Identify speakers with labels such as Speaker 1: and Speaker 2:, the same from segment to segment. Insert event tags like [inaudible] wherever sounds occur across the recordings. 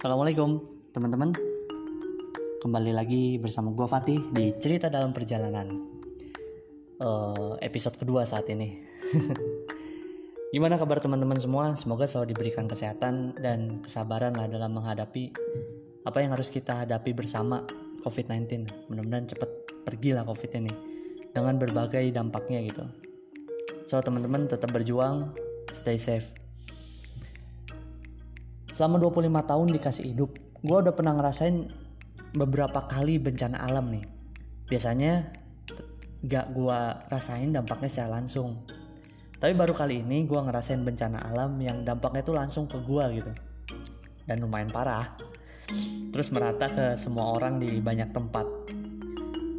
Speaker 1: Assalamualaikum teman-teman. Kembali lagi bersama gue Fatih di Cerita Dalam Perjalanan uh, Episode kedua saat ini. [laughs] Gimana kabar teman-teman semua? Semoga selalu diberikan kesehatan dan kesabaran lah dalam menghadapi Apa yang harus kita hadapi bersama COVID-19 Mudah-mudahan cepet pergi lah COVID ini Dengan berbagai dampaknya gitu. So teman-teman tetap berjuang Stay safe selama 25 tahun dikasih hidup gue udah pernah ngerasain beberapa kali bencana alam nih. Biasanya gak gue rasain dampaknya secara langsung. Tapi baru kali ini gue ngerasain bencana alam yang dampaknya itu langsung ke gue gitu. Dan lumayan parah. Terus merata ke semua orang di banyak tempat.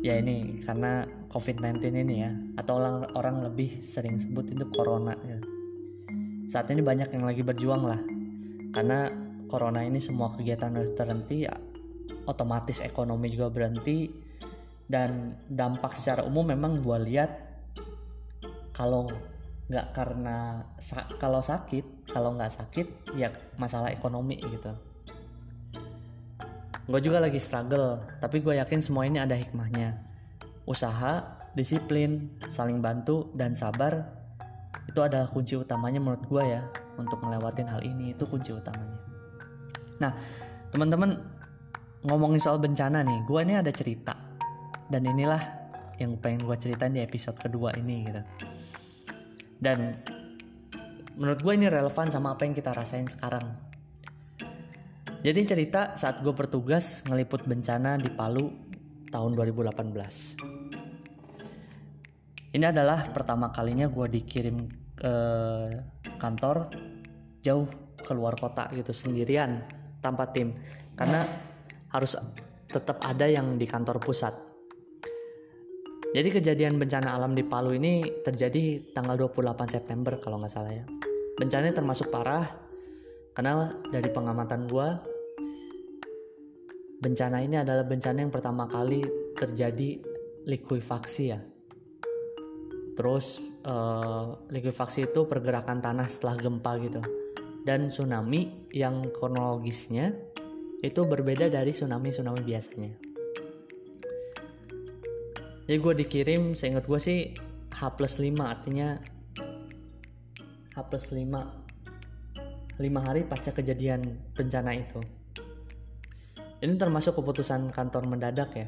Speaker 1: Ya ini karena COVID-19 ini ya atau orang orang lebih sering sebut itu corona ya. saat ini banyak yang lagi berjuang lah karena corona ini semua kegiatan harus terhenti ya otomatis ekonomi juga berhenti. Dan dampak secara umum memang gue lihat kalau nggak karena kalau sakit kalau nggak sakit ya masalah ekonomi gitu. Gue juga lagi struggle tapi gue yakin semua ini ada hikmahnya. Usaha disiplin saling bantu dan sabar itu adalah kunci utamanya menurut gue ya untuk ngelewatin hal ini. Itu kunci utamanya. Nah teman-teman ngomongin soal bencana nih gue ini ada cerita. Dan inilah yang pengen gue ceritain di episode kedua ini gitu. Dan menurut gue ini relevan sama apa yang kita rasain sekarang. Jadi cerita saat gue bertugas ngeliput bencana di Palu tahun 2018 ini adalah pertama kalinya gue dikirim ke kantor jauh keluar kota gitu sendirian tanpa tim karena harus tetap ada yang di kantor pusat. Jadi kejadian bencana alam di Palu ini terjadi tanggal 28 September kalau nggak salah ya. Bencananya termasuk parah karena dari pengamatan gue bencana ini adalah bencana yang pertama kali terjadi likuifaksi ya terus uh, likuifaksi itu pergerakan tanah setelah gempa gitu. Dan tsunami yang kronologisnya itu berbeda dari tsunami-tsunami biasanya. Jadi gue dikirim seingat gue sih H plus 5 artinya H plus 5 5 hari pasca kejadian bencana itu. Ini termasuk keputusan kantor mendadak ya.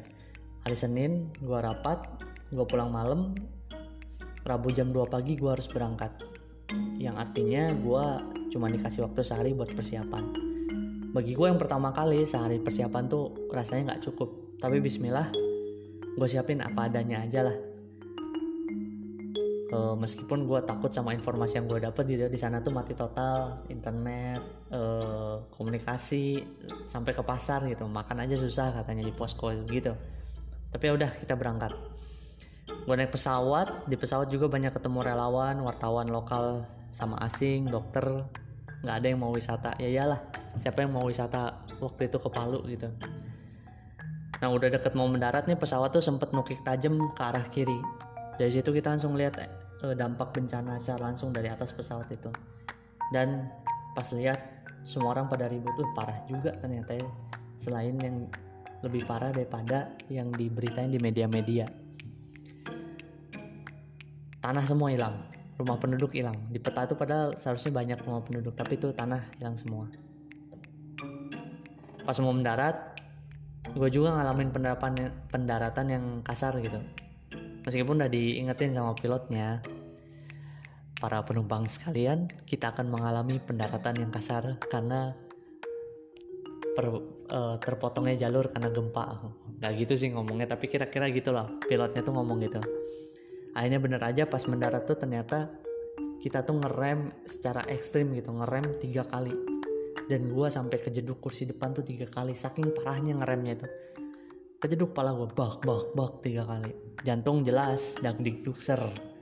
Speaker 1: Hari Senin gue rapat gue pulang malam Rabu jam 2 pagi gue harus berangkat. Yang artinya gue cuma dikasih waktu sehari buat persiapan. Bagi gue yang pertama kali sehari persiapan tuh rasanya nggak cukup. Tapi bismillah gue siapin apa adanya aja lah. Uh, meskipun gue takut sama informasi yang gue dapet gitu di sana tuh mati total internet uh, komunikasi sampai ke pasar gitu. Makan aja susah katanya di posko gitu. Tapi ya udah kita berangkat gue naik pesawat di pesawat juga banyak ketemu relawan wartawan lokal sama asing dokter. Nggak ada yang mau wisata. Ya iyalah siapa yang mau wisata waktu itu ke Palu gitu. Nah udah deket mau mendarat nih pesawat tuh sempet nukik tajam ke arah kiri. Dari situ kita langsung lihat eh, dampak bencana secara langsung dari atas pesawat itu. Dan pas lihat semua orang pada ribut. Tuh parah juga ternyata ya. Selain yang lebih parah daripada yang diberitain di media-media tanah semua hilang. Rumah penduduk hilang. Di peta itu padahal seharusnya banyak rumah penduduk tapi itu tanah hilang semua. Pas mau mendarat gue juga ngalamin pendaratan pendaratan yang kasar gitu. Meskipun udah diingetin sama pilotnya para penumpang sekalian kita akan mengalami pendaratan yang kasar karena per, uh, terpotongnya jalur karena gempa. Nggak gitu sih ngomongnya tapi kira-kira gitulah. Pilotnya tuh ngomong gitu akhirnya bener aja pas mendarat tuh ternyata kita tuh ngerem secara ekstrim gitu ngerem tiga kali. Dan gue sampai kejeduk kursi depan tuh tiga kali saking parahnya ngeremnya itu. Kejeduk pala gue bak bak bak tiga kali. Jantung jelas dak dikdukser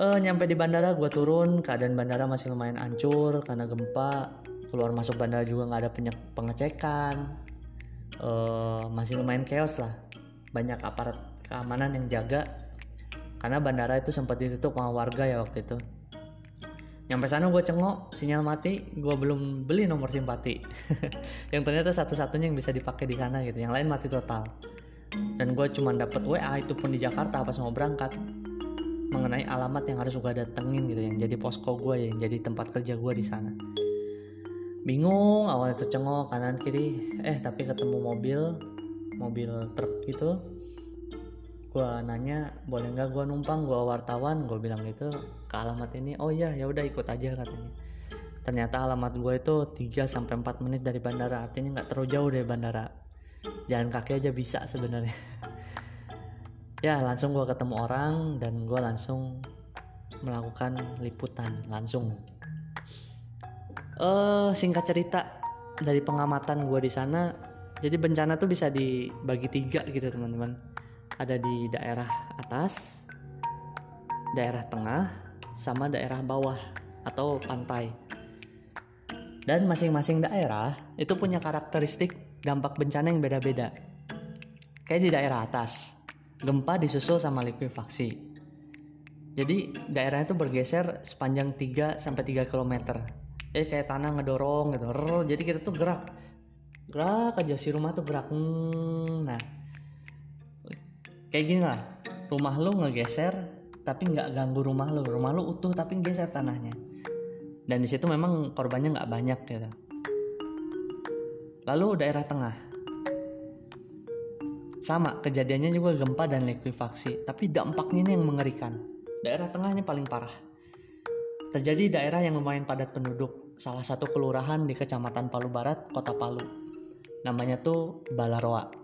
Speaker 1: uh, nyampe di bandara gue turun keadaan bandara masih lumayan hancur karena gempa. Keluar masuk bandara juga nggak ada pengecekan. Uh, masih lumayan chaos lah. Banyak aparat keamanan yang jaga karena bandara itu sempat ditutup sama warga ya waktu itu. Nyampe sana gue cengok sinyal mati gue belum beli nomor simpati [laughs] yang ternyata satu-satunya yang bisa dipakai di sana gitu yang lain mati total. Dan gue cuma dapet WA itu pun di Jakarta pas mau berangkat mengenai alamat yang harus gue datengin gitu yang jadi posko gue ya, yang jadi tempat kerja gue di sana. Bingung awalnya tuh cengok kanan kiri. Eh tapi ketemu mobil mobil truk gitu gue nanya boleh nggak gue numpang gue wartawan? Gue bilang gitu ke alamat ini. Oh iya ya udah ikut aja katanya. Ternyata alamat gue itu 3 sampai 4 menit dari bandara artinya nggak terlalu jauh dari bandara. Jalan kaki aja bisa sebenarnya. [laughs] Ya langsung gue ketemu orang dan gue langsung melakukan liputan langsung. Eh uh, singkat cerita dari pengamatan gue di sana jadi bencana tuh bisa dibagi tiga gitu teman-teman ada di daerah atas, daerah tengah, sama daerah bawah atau pantai. Dan masing-masing daerah itu punya karakteristik dampak bencana yang beda-beda. Kayak di daerah atas, gempa disusul sama likuifaksi. Jadi daerahnya itu bergeser sepanjang 3 sampai 3 km. Eh kayak tanah ngedorong gitu. Jadi kita tuh gerak. Gerak aja si rumah tuh gerak. Hmm, nah, kayak gini lah rumah lu ngegeser tapi nggak ganggu rumah lu. Rumah lu utuh tapi geser tanahnya. Dan di situ memang korbannya nggak banyak gitu. Lalu daerah tengah. Sama kejadiannya juga gempa dan likuifaksi tapi dampaknya ini yang mengerikan. Daerah tengah ini paling parah. Terjadi daerah yang lumayan padat penduduk salah satu kelurahan di kecamatan Palu Barat kota Palu. Namanya tuh Balaroa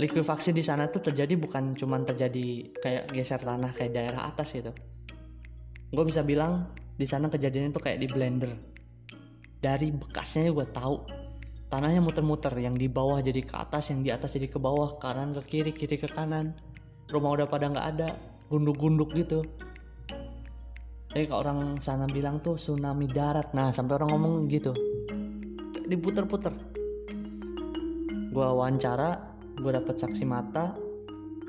Speaker 1: likuifaksi di sana tuh terjadi bukan cuma terjadi kayak geser tanah kayak daerah atas gitu. Gue bisa bilang di sana kejadiannya tuh kayak di blender. Dari bekasnya gue tahu tanahnya muter-muter yang di bawah jadi ke atas yang di atas jadi ke bawah kanan ke kiri kiri ke kanan. Rumah udah pada nggak ada gunduk-gunduk gitu. Jadi kalau orang sana bilang tuh tsunami darat. Nah sampai orang ngomong gitu. Diputer-puter. Gue wawancara gue dapet saksi mata.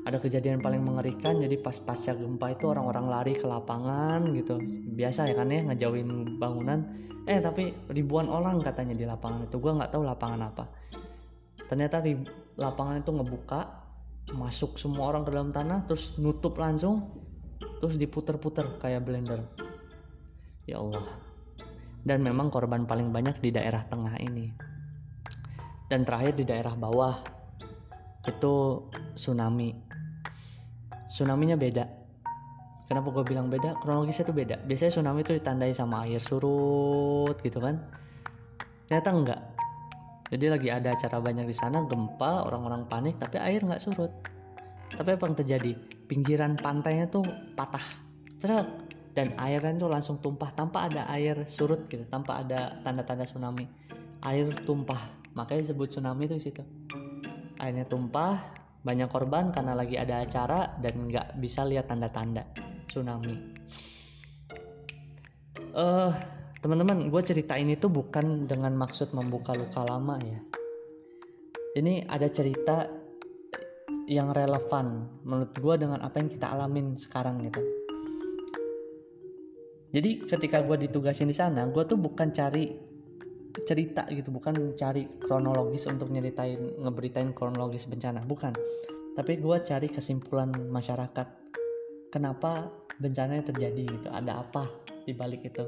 Speaker 1: Ada kejadian paling mengerikan jadi pas pasca gempa itu orang-orang lari ke lapangan gitu. Biasa ya kan ya ngejauhin bangunan. Eh tapi ribuan orang katanya di lapangan itu. Gue nggak tahu lapangan apa. Ternyata di lapangan itu ngebuka masuk semua orang ke dalam tanah terus nutup langsung terus diputer-puter kayak blender. Ya Allah. Dan memang korban paling banyak di daerah tengah ini. Dan terakhir di daerah bawah itu tsunami. Tsunaminya beda. Kenapa gue bilang beda? Kronologisnya itu beda. Biasanya tsunami itu ditandai sama air surut gitu kan. Ternyata enggak. Jadi lagi ada acara banyak di sana gempa orang-orang panik tapi air nggak surut. Tapi apa yang terjadi? Pinggiran pantainya tuh patah. Truk. Dan airnya tuh langsung tumpah tanpa ada air surut gitu tanpa ada tanda-tanda tsunami. Air tumpah. Makanya disebut tsunami itu situ airnya tumpah banyak korban karena lagi ada acara dan nggak bisa lihat tanda-tanda tsunami. Eh uh, teman-teman gue cerita ini tuh bukan dengan maksud membuka luka lama ya. Ini ada cerita yang relevan menurut gue dengan apa yang kita alamin sekarang gitu. Jadi ketika gue ditugasin di sana gue tuh bukan cari cerita gitu bukan cari kronologis untuk nyeritain ngeberitain kronologis bencana bukan. Tapi gue cari kesimpulan masyarakat kenapa bencananya terjadi gitu ada apa di balik itu.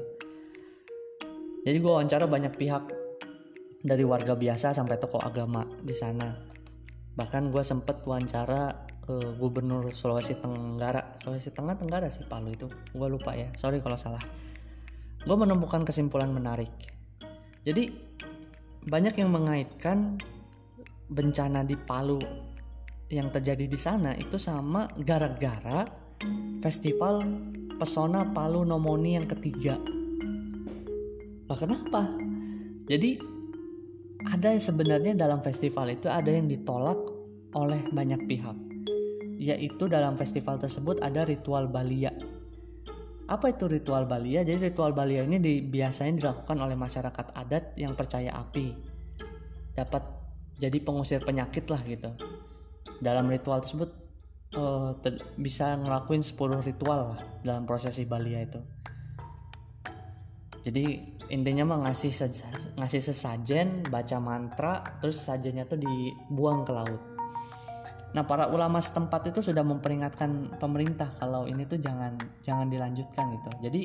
Speaker 1: Jadi gue wawancara banyak pihak dari warga biasa sampai tokoh agama di sana. Bahkan gue sempet wawancara ke gubernur Sulawesi Tenggara. Sulawesi Tengah Tenggara sih Palu itu. Gue lupa ya sorry kalau salah. Gue menemukan kesimpulan menarik jadi banyak yang mengaitkan bencana di Palu yang terjadi di sana itu sama gara-gara festival pesona Palu Nomoni yang ketiga. Lah kenapa? Jadi ada sebenarnya dalam festival itu ada yang ditolak oleh banyak pihak. Yaitu dalam festival tersebut ada ritual Balia apa itu ritual Balia? Jadi ritual Balia ini di, biasanya dilakukan oleh masyarakat adat yang percaya api. Dapat jadi pengusir penyakit lah gitu. Dalam ritual tersebut uh, ter bisa ngelakuin 10 ritual lah dalam prosesi Balia itu. jadi intinya mah ngasih ngasih sesajen baca mantra terus sajennya tuh dibuang ke laut nah para ulama setempat itu sudah memperingatkan pemerintah kalau ini tuh jangan jangan dilanjutkan gitu. Jadi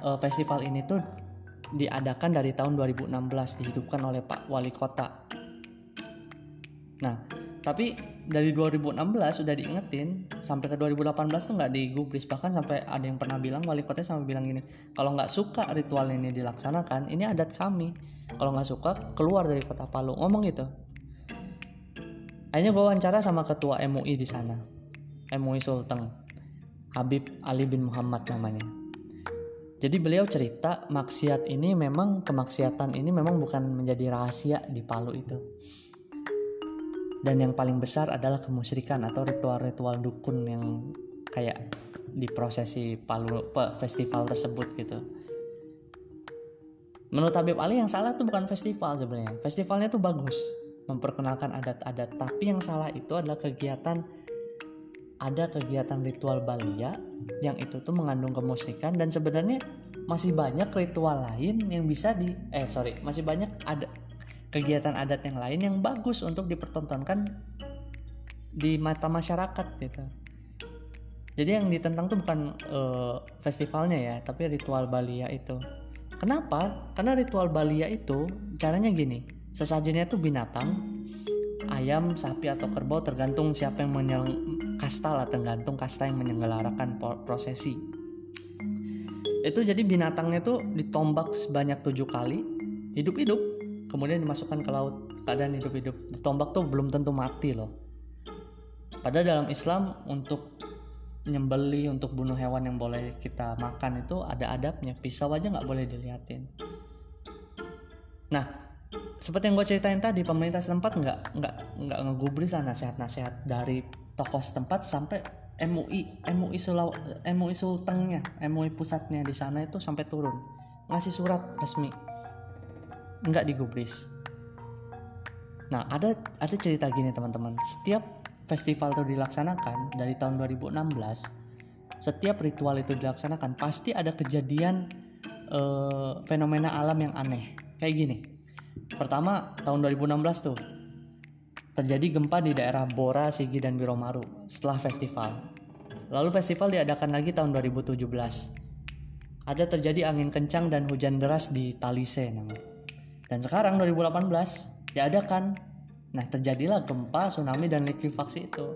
Speaker 1: uh, festival ini tuh diadakan dari tahun 2016 dihidupkan oleh Pak Wali Kota. Nah tapi dari 2016 sudah diingetin sampai ke 2018 tuh nggak digubris. Bahkan sampai ada yang pernah bilang wali kota sampai bilang gini kalau nggak suka ritual ini dilaksanakan ini adat kami. Kalau nggak suka keluar dari kota Palu. Ngomong gitu akhirnya gue wawancara sama ketua MUI di sana. MUI Sulteng. Habib Ali bin Muhammad namanya. Jadi beliau cerita maksiat ini memang kemaksiatan ini memang bukan menjadi rahasia di Palu itu. Dan yang paling besar adalah kemusyrikan atau ritual-ritual dukun yang kayak di prosesi palu festival tersebut gitu. Menurut Habib Ali yang salah tuh bukan festival sebenarnya. Festivalnya tuh bagus memperkenalkan adat-adat tapi yang salah itu adalah kegiatan ada kegiatan ritual balia yang itu tuh mengandung kemusyrikan dan sebenarnya masih banyak ritual lain yang bisa di eh sorry masih banyak ada kegiatan adat yang lain yang bagus untuk dipertontonkan di mata masyarakat gitu. Jadi yang ditentang tuh bukan uh, festivalnya ya, tapi ritual Balia itu. Kenapa? Karena ritual Balia itu caranya gini, sesajennya tuh binatang, ayam, sapi atau kerbau tergantung siapa yang menyel kasta lah, tergantung kasta yang menyelenggarakan prosesi. Itu jadi binatangnya tuh ditombak sebanyak tujuh kali, hidup-hidup kemudian dimasukkan ke laut keadaan hidup-hidup. Ditombak tuh belum tentu mati loh. Padahal dalam Islam untuk nyembeli untuk bunuh hewan yang boleh kita makan itu ada adabnya pisau aja nggak boleh diliatin. Nah seperti yang gue ceritain tadi pemerintah setempat nggak nggak nggak ngegubris nasihat-nasihat dari tokoh setempat sampai MUI MUI Sulaw, MUI Sultengnya MUI pusatnya di sana itu sampai turun. Ngasih surat resmi. Nggak digubris. Nah ada ada cerita gini teman-teman. Setiap festival itu dilaksanakan dari tahun 2016 setiap ritual itu dilaksanakan pasti ada kejadian uh, fenomena alam yang aneh. Kayak gini pertama tahun 2016 tuh terjadi gempa di daerah Bora, Sigi, dan Biromaru setelah festival. Lalu festival diadakan lagi tahun 2017. Ada terjadi angin kencang dan hujan deras di Talise namanya. Dan sekarang 2018 diadakan. Nah, terjadilah gempa, tsunami dan likuifaksi itu.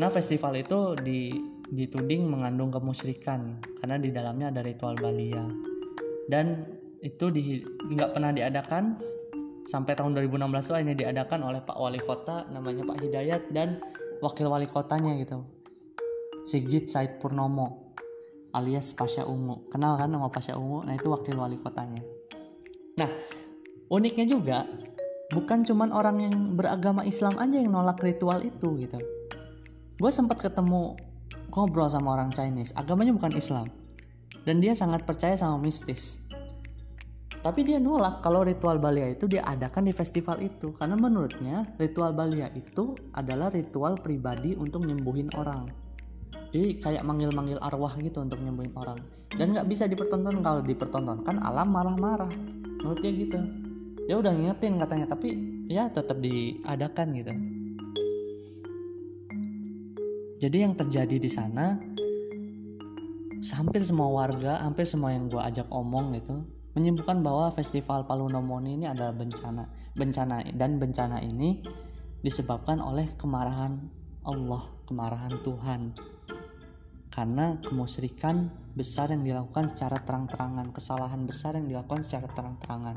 Speaker 1: Nah, festival itu di, dituding mengandung kemusyrikan karena di dalamnya ada ritual balia. Dan itu di, nggak pernah diadakan sampai tahun 2016 itu hanya diadakan oleh Pak Wali Kota namanya Pak Hidayat dan wakil wali kotanya gitu. Sigit Said Purnomo alias Pasha Ungu. Kenal kan nama Pasha Ungu? Nah, itu wakil wali kotanya. Nah, uniknya juga bukan cuman orang yang beragama Islam aja yang nolak ritual itu gitu. Gue sempat ketemu ngobrol sama orang Chinese, agamanya bukan Islam. Dan dia sangat percaya sama mistis. Tapi dia nolak kalau ritual Balia itu diadakan di festival itu. Karena menurutnya ritual Balia itu adalah ritual pribadi untuk nyembuhin orang. Jadi kayak manggil-manggil arwah gitu untuk nyembuhin orang. Dan nggak bisa dipertonton. Kalau dipertontonkan alam marah-marah. Menurut dia gitu. Dia udah ngingetin katanya tapi ya tetap diadakan gitu. Jadi yang terjadi di sana hampir semua warga hampir semua yang gue ajak omong gitu menyebutkan bahwa festival Palu Nomoni ini adalah bencana bencana dan bencana ini disebabkan oleh kemarahan Allah kemarahan Tuhan karena kemusyrikan besar yang dilakukan secara terang-terangan, kesalahan besar yang dilakukan secara terang-terangan.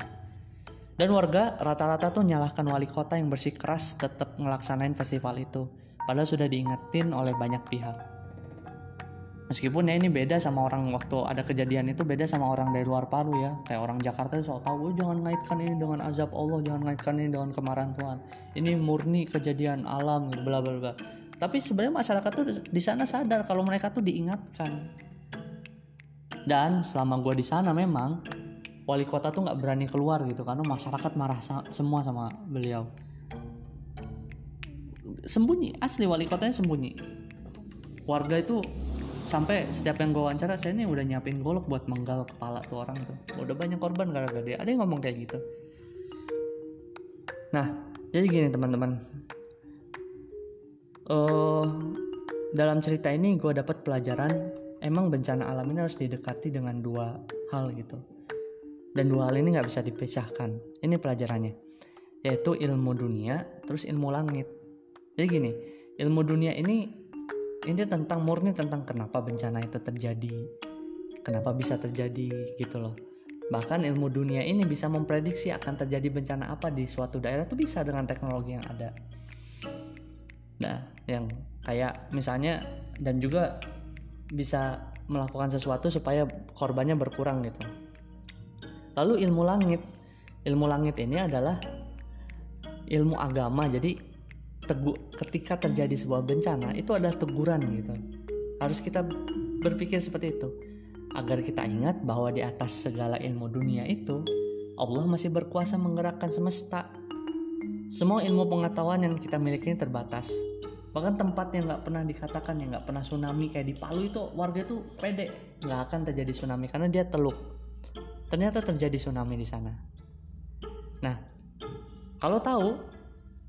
Speaker 1: Dan warga rata-rata tuh nyalahkan wali kota yang bersikeras tetap ngelaksanain festival itu, padahal sudah diingetin oleh banyak pihak. Meskipun ya ini beda sama orang waktu ada kejadian itu beda sama orang dari luar Palu ya. Kayak orang Jakarta itu tahu, oh, jangan ngaitkan ini dengan azab Allah, jangan ngaitkan ini dengan kemarahan Tuhan. Ini murni kejadian alam, bla bla bla tapi sebenarnya masyarakat tuh di sana sadar kalau mereka tuh diingatkan dan selama gue di sana memang wali kota tuh nggak berani keluar gitu karena masyarakat marah semua sama beliau sembunyi asli wali kotanya sembunyi warga itu sampai setiap yang gue wawancara saya ini udah nyiapin golok buat menggal kepala tuh orang tuh. Udah banyak korban gara-gara dia. Ada yang ngomong kayak gitu. Nah jadi gini teman-teman. Uh, dalam cerita ini gue dapat pelajaran emang bencana alam ini harus didekati dengan dua hal gitu. Dan dua hal ini nggak bisa dipisahkan. Ini pelajarannya. Yaitu ilmu dunia terus ilmu langit. Jadi gini ilmu dunia ini ini tentang murni tentang kenapa bencana itu terjadi. Kenapa bisa terjadi gitu loh. Bahkan ilmu dunia ini bisa memprediksi akan terjadi bencana apa di suatu daerah itu bisa dengan teknologi yang ada. Nah yang kayak misalnya dan juga bisa melakukan sesuatu supaya korbannya berkurang gitu. Lalu ilmu langit. Ilmu langit ini adalah ilmu agama. Jadi tegu ketika terjadi sebuah bencana itu adalah teguran gitu. Harus kita berpikir seperti itu. Agar kita ingat bahwa di atas segala ilmu dunia itu Allah masih berkuasa menggerakkan semesta. Semua ilmu pengetahuan yang kita miliki ini terbatas. Bahkan tempat yang nggak pernah dikatakan yang nggak pernah tsunami kayak di Palu itu warga itu pede. Nggak akan terjadi tsunami karena dia teluk. Ternyata terjadi tsunami di sana. Nah kalau tahu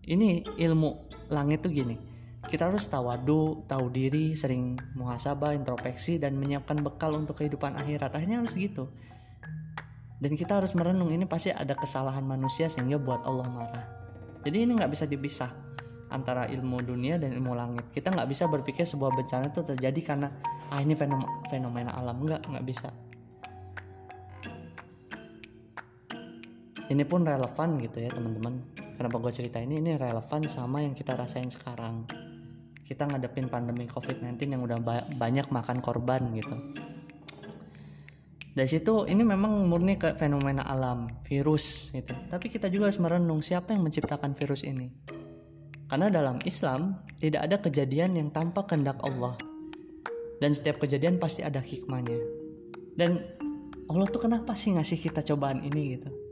Speaker 1: ini ilmu langit tuh gini kita harus tawadu, tahu diri, sering muhasabah, introspeksi, dan menyiapkan bekal untuk kehidupan akhirat. Akhirnya harus gitu. Dan kita harus merenung ini pasti ada kesalahan manusia sehingga buat Allah marah. Jadi ini nggak bisa dipisah antara ilmu dunia dan ilmu langit. Kita nggak bisa berpikir sebuah bencana itu terjadi karena ah ini fenomena, alam nggak nggak bisa. Ini pun relevan gitu ya teman-teman kenapa gue cerita ini? Ini relevan sama yang kita rasain sekarang. Kita ngadepin pandemi covid-19 yang udah ba banyak makan korban gitu. Dari situ ini memang murni ke fenomena alam virus gitu. Tapi kita juga harus merenung siapa yang menciptakan virus ini? Karena dalam Islam tidak ada kejadian yang tanpa kehendak Allah. Dan setiap kejadian pasti ada hikmahnya. Dan Allah tuh kenapa sih ngasih kita cobaan ini gitu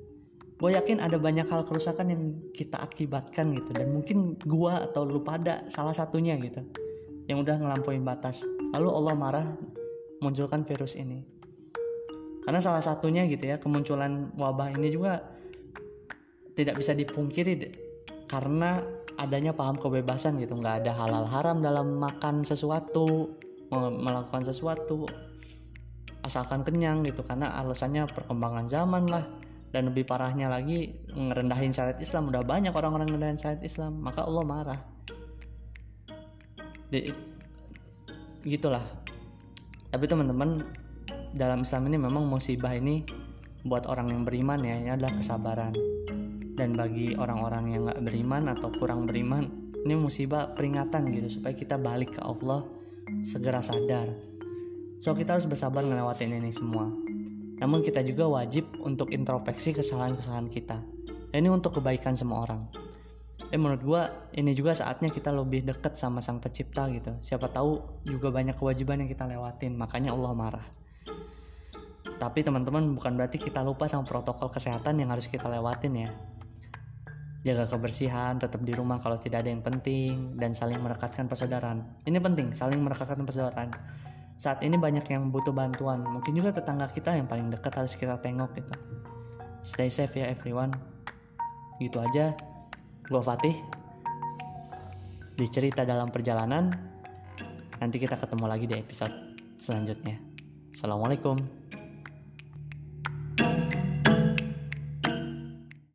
Speaker 1: gue yakin ada banyak hal kerusakan yang kita akibatkan gitu. Dan mungkin gue atau lu pada salah satunya gitu yang udah ngelampauin batas. Lalu Allah marah munculkan virus ini. Karena salah satunya gitu ya kemunculan wabah ini juga tidak bisa dipungkiri karena adanya paham kebebasan gitu. Nggak ada halal haram dalam makan sesuatu melakukan sesuatu asalkan kenyang gitu. Karena alasannya perkembangan zaman lah dan lebih parahnya lagi ngerendahin syariat Islam. Udah banyak orang-orang ngerendahin syariat Islam maka Allah marah. Di, gitulah. Tapi teman-teman dalam Islam ini memang musibah ini buat orang yang beriman ya ini adalah kesabaran. Dan bagi orang-orang yang nggak beriman atau kurang beriman ini musibah peringatan gitu supaya kita balik ke Allah segera sadar. So kita harus bersabar ngelewatin ini semua namun kita juga wajib untuk introspeksi kesalahan-kesalahan kita. Dan ini untuk kebaikan semua orang. Eh menurut gue ini juga saatnya kita lebih dekat sama sang pencipta gitu. Siapa tahu juga banyak kewajiban yang kita lewatin, makanya Allah marah. Tapi teman-teman bukan berarti kita lupa sama protokol kesehatan yang harus kita lewatin ya. Jaga kebersihan, tetap di rumah kalau tidak ada yang penting, dan saling merekatkan persaudaraan. Ini penting, saling merekatkan persaudaraan saat ini banyak yang butuh bantuan. Mungkin juga tetangga kita yang paling dekat harus kita tengok gitu. Stay safe ya everyone. Gitu aja. Gue Fatih. Di cerita dalam perjalanan. Nanti kita ketemu lagi di episode selanjutnya. Assalamualaikum